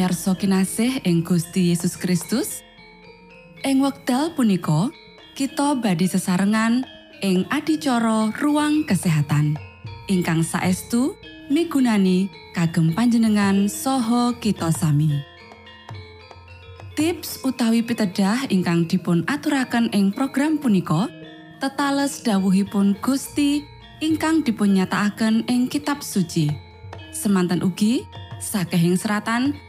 Pamirsa kinasih ing Gusti Yesus Kristus. Ing wekdal punika kita badhe sesarengan ing adicara ruang kesehatan. Ingkang saestu migunani kagem panjenengan saha kita sami. Tips utawi pitedah ingkang dipun aturaken ing program punika tetales dawuhipun Gusti ingkang dipunnyatakaken ing kitab suci. Semanten ugi sakehing seratan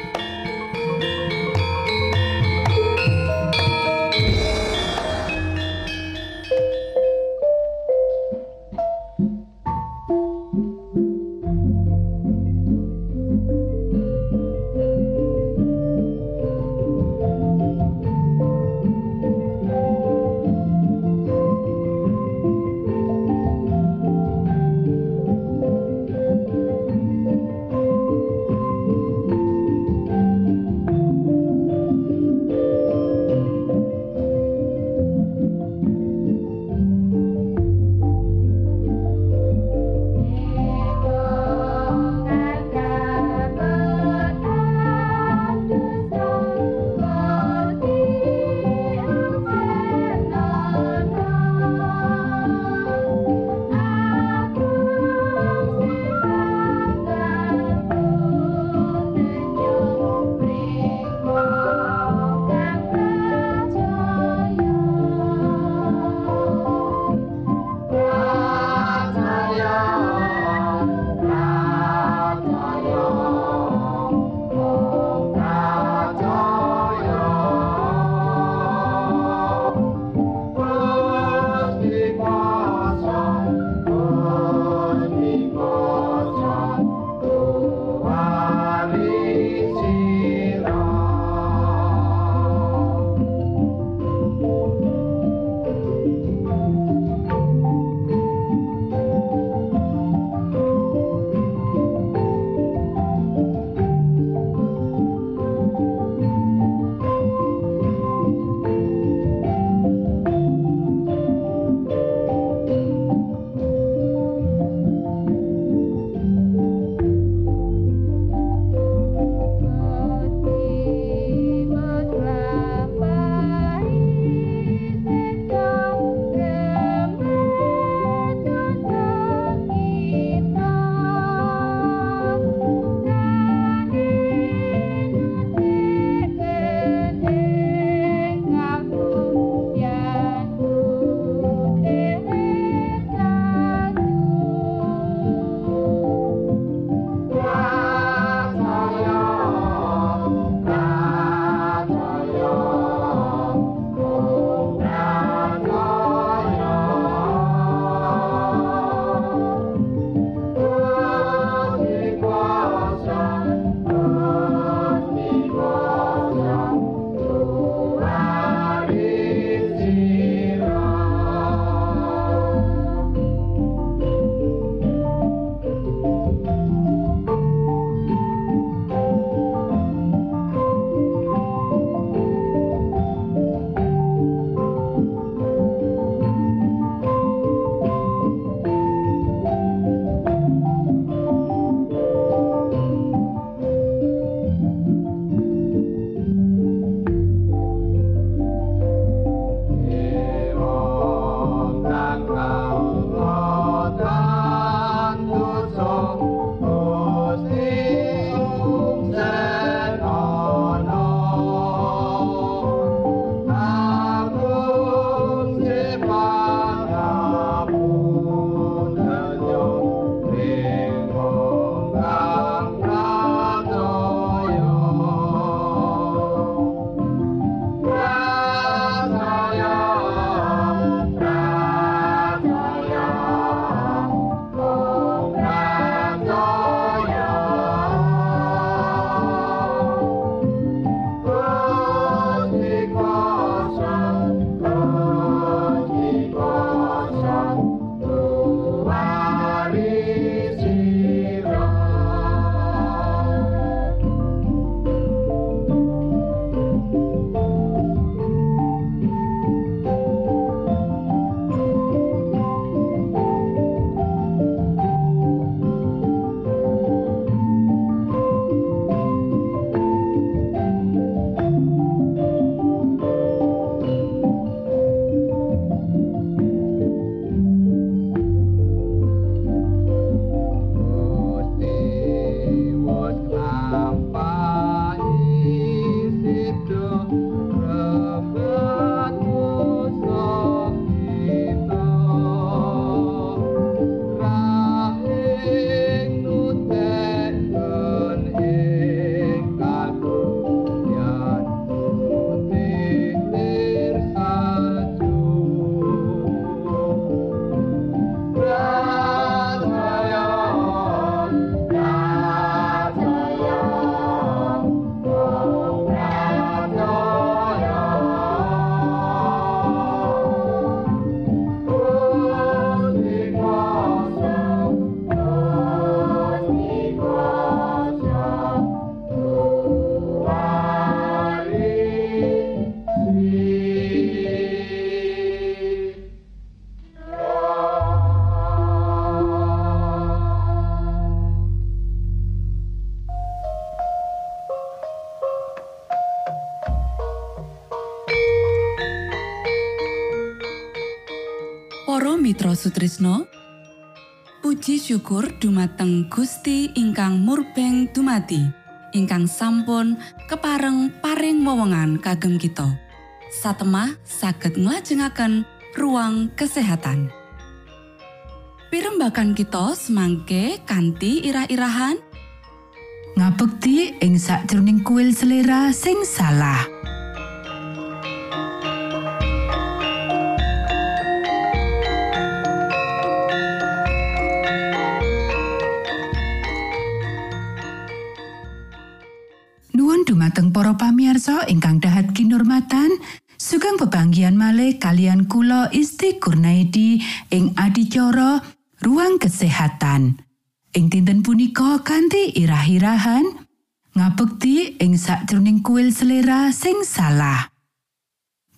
Mitra Sutrisno. Puji syukur dumateng Gusti ingkang murbeng dumati ingkang sampun kepareng paring wewenngan kagem kita. Satemah saged nglajengaken ruang kesehatan. Pirembakan kita semangke kanthi irah-irahan. Ngabekti ing sakjroning kuil selera sing salah malih kalian kula Isti Kurnaidi ing adicara ruang kesehatan. Ing dinten punika kanthi irah-irahan ngabekti ing sakjroning kuil selera sing salah.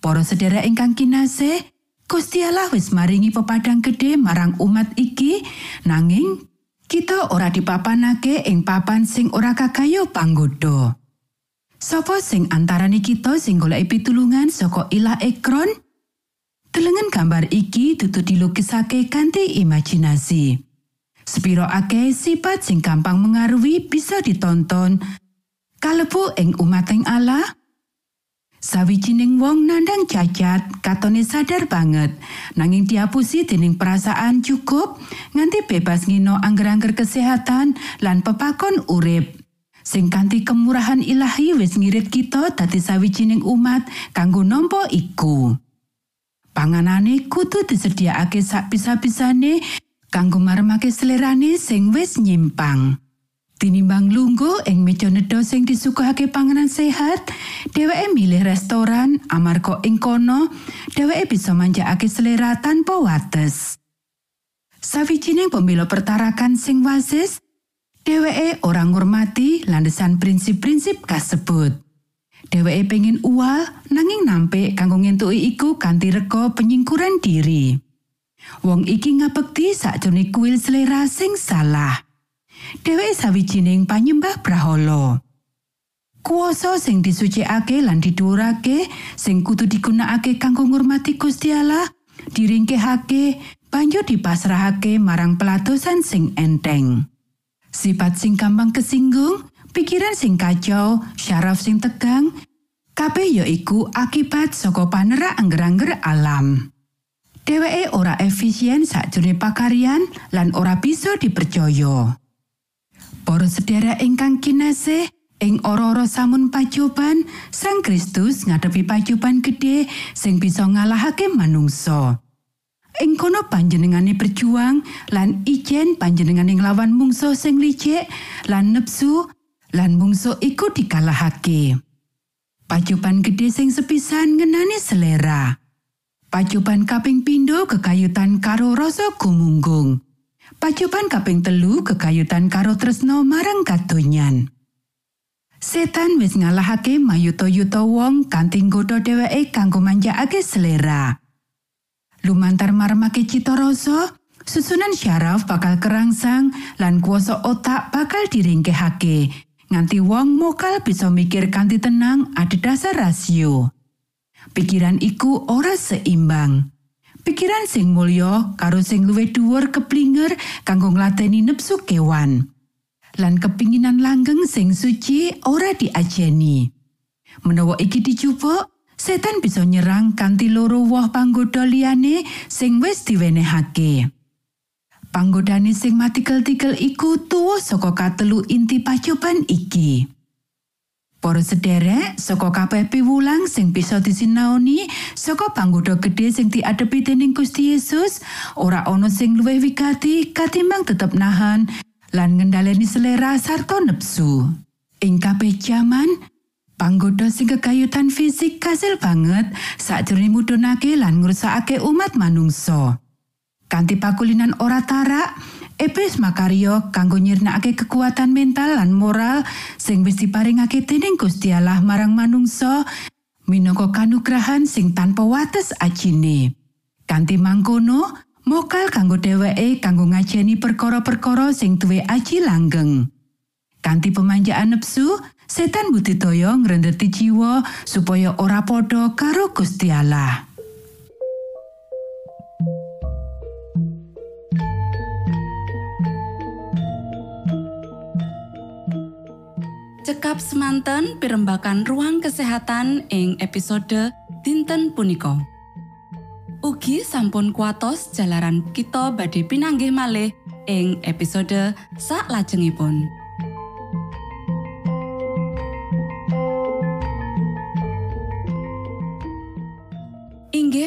Para sedherek ingkang kinasih, Gusti Allah wis maringi pepadang gede marang umat iki nanging kita ora dipapanake ing papan sing ora kagayo panggoda. Sopo sing antarane kita sing golek pitulungan saka ilah ekron? Telengen gambar iki dudu dilukisake kanthi imajinasi. Spiro akeh sifat sing gampang mengaruhi bisa ditonton kalebu ing umating Allah. Sawijining wong nandang cacat katone sadar banget nanging diapusi dening perasaan cukup nganti bebas ngino angger-angger kesehatan lan pepakon urip. Sing kanthi kemurahan ilahi wis ngirit kita dadi sawijining umat kanggo nampa iku. Panganane kudu disediakake sak bisa-bisane kanggo maremake selerane sing wis nyimpang. Tinimbang lungguh ing meja nedha sing disuguhake panganan sehat, dheweke milih restoran amarga ing kono dheweke bisa manjakake selera tanpa wates. Sawijining pemilo pertarakan sing wasis, dheweke ora ngurmati landesan prinsip-prinsip kasebut. Dheweke pengin uwal nanging nampik kanggo ngentuki iku kanthi rega penyingkuran diri. Wong iki ngabekti sakjroning kuil selera sing salah. Dheweke sawijining panyembah brahala. Kuoso sing disucikake lan didhuwurake sing kudu digunakake kanggo ngurmati Gusti Allah, diringkehake banjur dipasrahake marang pelatosan sing enteng. Sifat sing gampang kesinggung, pikiran sing kacau, syaraf sing tegang, kabeh ya iku akibat saka panerak angger-angger alam. Dheweke ora efisien sakjroning pakaryan lan ora bisa dipercaya. Para sedherek ingkang kinasih, ing ora-ora samun pacoban, Sang Kristus ngadepi pacoban gedhe sing bisa ngalahake manungsa. Ing kono panjenengane berjuang lan ijen panjenengane nglawan mungso sing licik lan nepsu lan mungso iku dikalahake. Pacupan gede sing sepisan ngenani selera. Pacupan kaping pindo kekayutan karo rasa gumunggung. Pacupan kaping telu kekayutan karo tresno marang katonyan. Setan wis ngalahake mayuta-yuta wong kanthi nggodha dheweke kanggo manjakake selera. Lumantar marmake cita rasa susunan syaraf bakal kerangsang lan kuasa otak bakal diringkehake. Nganti wong mokal bisa mikir kanthi tenang ada dasar rasio. Pikiran iku ora seimbang. Pikiran sing mulya karo sing luwih dhuwur keplinger kanggo nglateni nepsu kewan. Lan kepinginan langgeng sing suci ora diajeni. Menawa iki dicupuk setan bisa nyerang kanthi loro woh panggoda liyane sing wis diwenehake. Panggodane sing matikel-tikel iku tuwa saka katelu inti pacoban iki. Para sederek saka kabeh piwulang sing bisa disinaoni saka panggoda gedhe sing diadepi dening Gusti Yesus, ora ana sing luwih wigati katimbang tetep nahan lan ngendhaleni selera sarta nepsu. Ing kabeh jaman, Panggoda sing kekayutan fisik kasil banget sakjroning mudhunake lan ngrusakake umat manungsa. Kanthi pakulinan ora tarak, Epes makaryo kanggo nyirnakake kekuatan mental lan moral sing wis diparingake dening Gusti Allah marang manungsa minangka kanugrahan sing tanpa wates ajine. Kanthi mangkono, mokal kanggo dheweke kanggo ngajeni perkara-perkara sing duwe aji langgeng. Kanthi pemanjaan nepsu, setan budidaya ngrendeti jiwa supaya ora padha karo Gusti Allah. Cekap semanten pimbakan ruang kesehatan ing episode dinten punika. Ugi sampun kuatos jalaran kita badhe pinanggih malih ing episode sak lajengipun.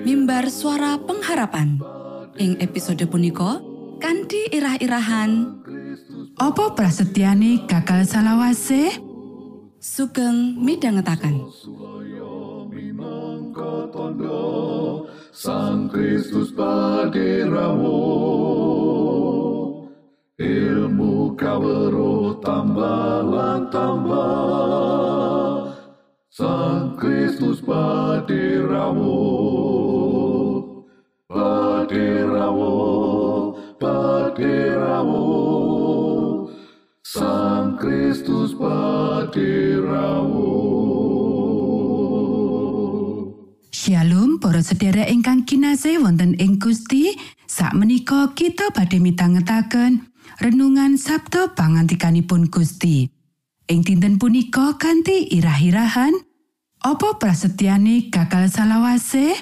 mimbar suara pengharapan. Ing episode punika kanthi irah-irahan. Apa prasetyane gagal salawase? sugeng midhangetaken. Sang Kristus paderamu Ilmu kawero tambah lan tambah Sang Kristus paderamu Paderamu Paderamu Sang Kristus paderamu Shalom para sedherek ingkang kinasih wonten ing Gusti. Sakmenika kita badhe mitangetaken renungan Sabtu pangantikanipun Gusti ing dinten punika kanthi irah-irahan apa prasetyane gagal salawase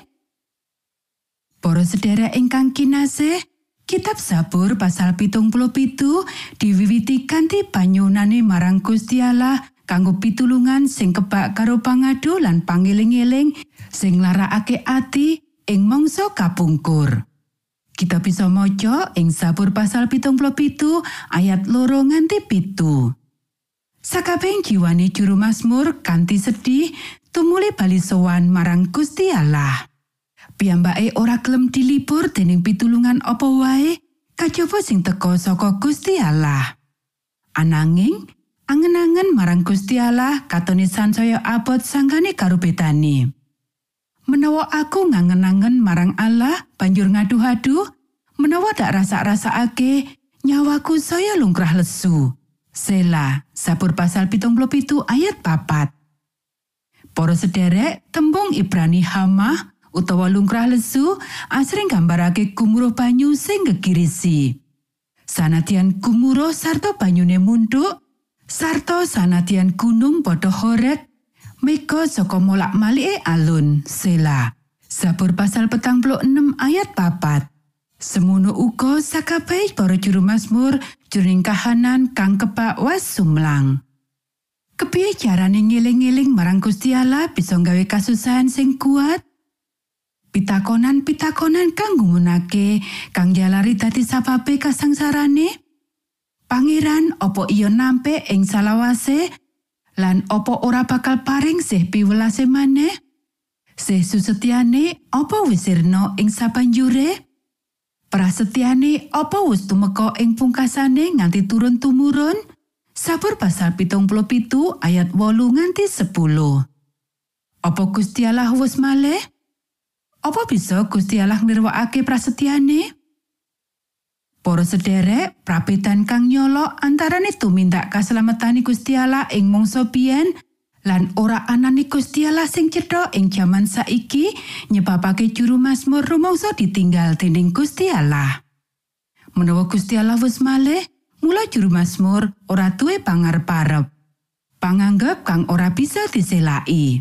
Para sedherek ingkang kinasih Kitab Sabur pasal pitung puluh pitu diwiwiti kanthi panyunane marang Gusti Allah kanggo pitulungan sing kebak karo pangadu lan pangeling-eling sing larakake ati ing mangsa kapungkur. Kita bisa maca ing Sabur pasal pitung puluh pitu ayat loro nganti pitu. Sakabeng jiwane juru Mazmur kanthi sedih tumuli bali sowan marang Gusti Allah. Piyambake ora gelem dilipur dening pitulungan apa wae kajaba sing teka saka Gusti Allah. Ananging angen-angen marang Gusti Allah katone sansaya abot sanggane karo betani. Menawa aku ngangen-angen marang Allah banjur ngadu-adu, menawa dak rasa-rasakake nyawaku saya lungkrah lesu. Sela, Sabur pasal pitung pitu ayat papat. Para sederek, tembung Ibrani Hamah utawa lungkrah lesu asring gambarake gumuruh banyu sing gegirisi. Sanadyan gumuruh sarta banyune munduk, sarta sanadyan gunung padha horek, mega saka molak malike alun, sela. Sabur pasal petang enam ayat papat. Semono uga sakabeh para juru Mazmur jroning kahanan kang kepak was sumlang. Kepiye carane ngeling-eling marang Gusti Allah bisa nggawe kasusahan sing kuat? Pitakonan-pitakonan kang gumunake kang jalari dadi sababe kasangsarane? Pangeran opo iya nampe ing salawase lan opo ora bakal paring sih piwelase maneh? Sih susetyane opo wisirno ing sabanjure? Prasetyane opo wis tumeka ing pungkasane nganti turun tumurun? Sabur pasal pitung pitu ayat wolu nganti 10. Apa Gusti Allah wis malih? Apa bisa Gusti Allah nirwakake prasetyane? Para sederek, prabedan kang nyolok antarane tumindak kaselametani Gusti Allah ing mangsa biyen lan ora anane Gusti Allah sing cetha ing jaman saiki nyebabake juru Mazmur rumangsa ditinggal dening Gusti Allah. Menawa Gusti Allah wis malih, mula juru Mazmur ora duwe pangarep-arep. Panganggep kang ora bisa diselaki.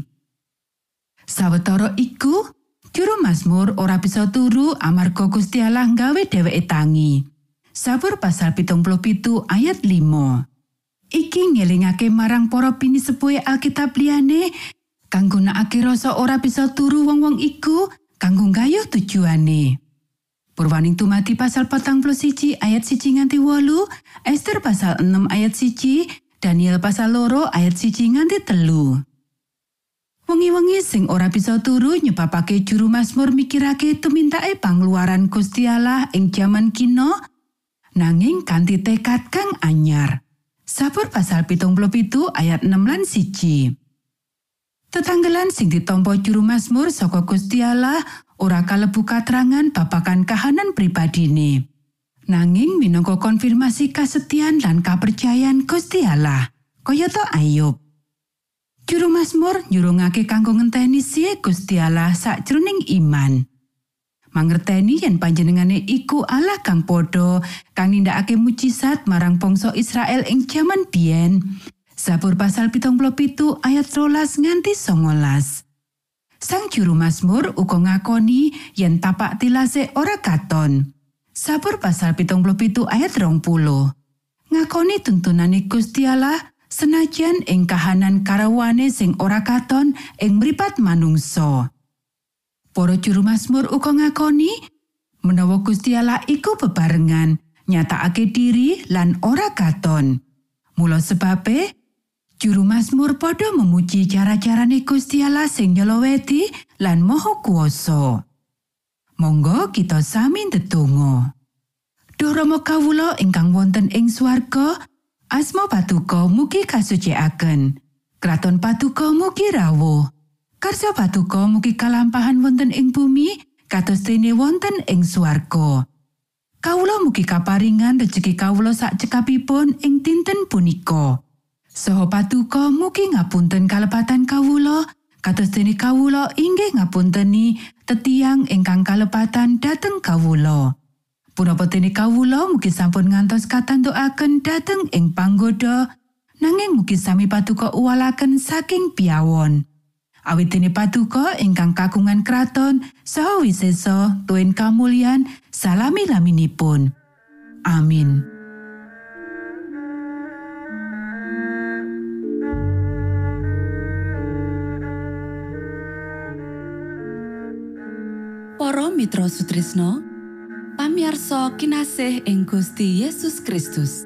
Sawetara iku, juru Mazmur ora bisa turu amarga Gusti Allah nggawe dheweke tangi. Sabur pasal pitung pitu ayat 5. Iki ngelingake marang para pinisepuhe Alkitab liyane kang gunakake rasa ora bisa turu wong-wong iku kanggo gayuh tujuane. Purwaning tumati pasal patang siji ayat siji nganti wolu, Esther pasal 6 ayat siji, Daniel pasal loro ayat siji nganti telu. Wengi-wengi sing ora bisa turu nyebabake juru Mazmur mikirake tumintake pangluaran Gusti Allah ing jaman kino, nanging kanthi tekad kang anyar. Sabur pasal pitung pitu ayat 6 lan siji. Tetanggelan sing ditompo juru Mazmur saka Gusti Allah ora kalebu katrangan babakan kahanan pribadine. Nanging minangka konfirmasi kasetyan lan kapercayan Gusti Allah, kayata Ayub. Juru Mazmur nyurungake kanggo ngenteni siye Gusti Allah sakjroning iman. Mangerteni yen panjenengane iku Allah kang padha kang nindakake mujizat marang bangsa Israel ing jaman biyen. Zabur pasal pitung pitu ayat rolas nganti songolas. Sang juru Mazmur uga ngakoni yen tapak tilase ora katon. Sabur pasal pitung pitu ayat rong puluh. Ngakoni tuntunane Gusti Allah senajan ing kahanan karawane sing ora katon ing mripat manungsa. Para juru Mazmur uga ngakoni menawa Gusti Allah iku bebarengan nyatakake diri lan ora katon. Mula sebabe juru Mazmur padha memuji cara-carane Gusti Allah sing nyeloweti lan maha kuwasa. Monggo kita sami ndedonga. Duh Rama kawula ingkang wonten ing swarga, asma patuko mugi kasucikaken. Kraton patuko mugi rawuh. Karsa patuko mugi kalampahan wonten ing bumi, kados dene wonten ing swarga. Kawula mugi kaparingan rejeki kawula sak cekapipun ing dinten punika. Saha patuko mugi ngapunten kalepatan kawula, kados dene kawula inggih ngapunteni tetiang ingkang kalepatan dhateng kawula. Punapa dene kawula mugi sampun ngantos katantukaken dhateng ing panggoda, nanging mugi sami patuko uwalaken saking piawon. Awit dene patuko ingkang kagungan kraton saha wisesa tuen kamulyan salami-laminipun. Amin. Para Mitra Sutrisno pamiarsa kinasih ing Gusti Yesus Kristus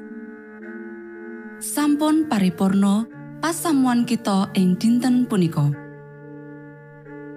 sampun paripurno pasamuan kita ing dinten punika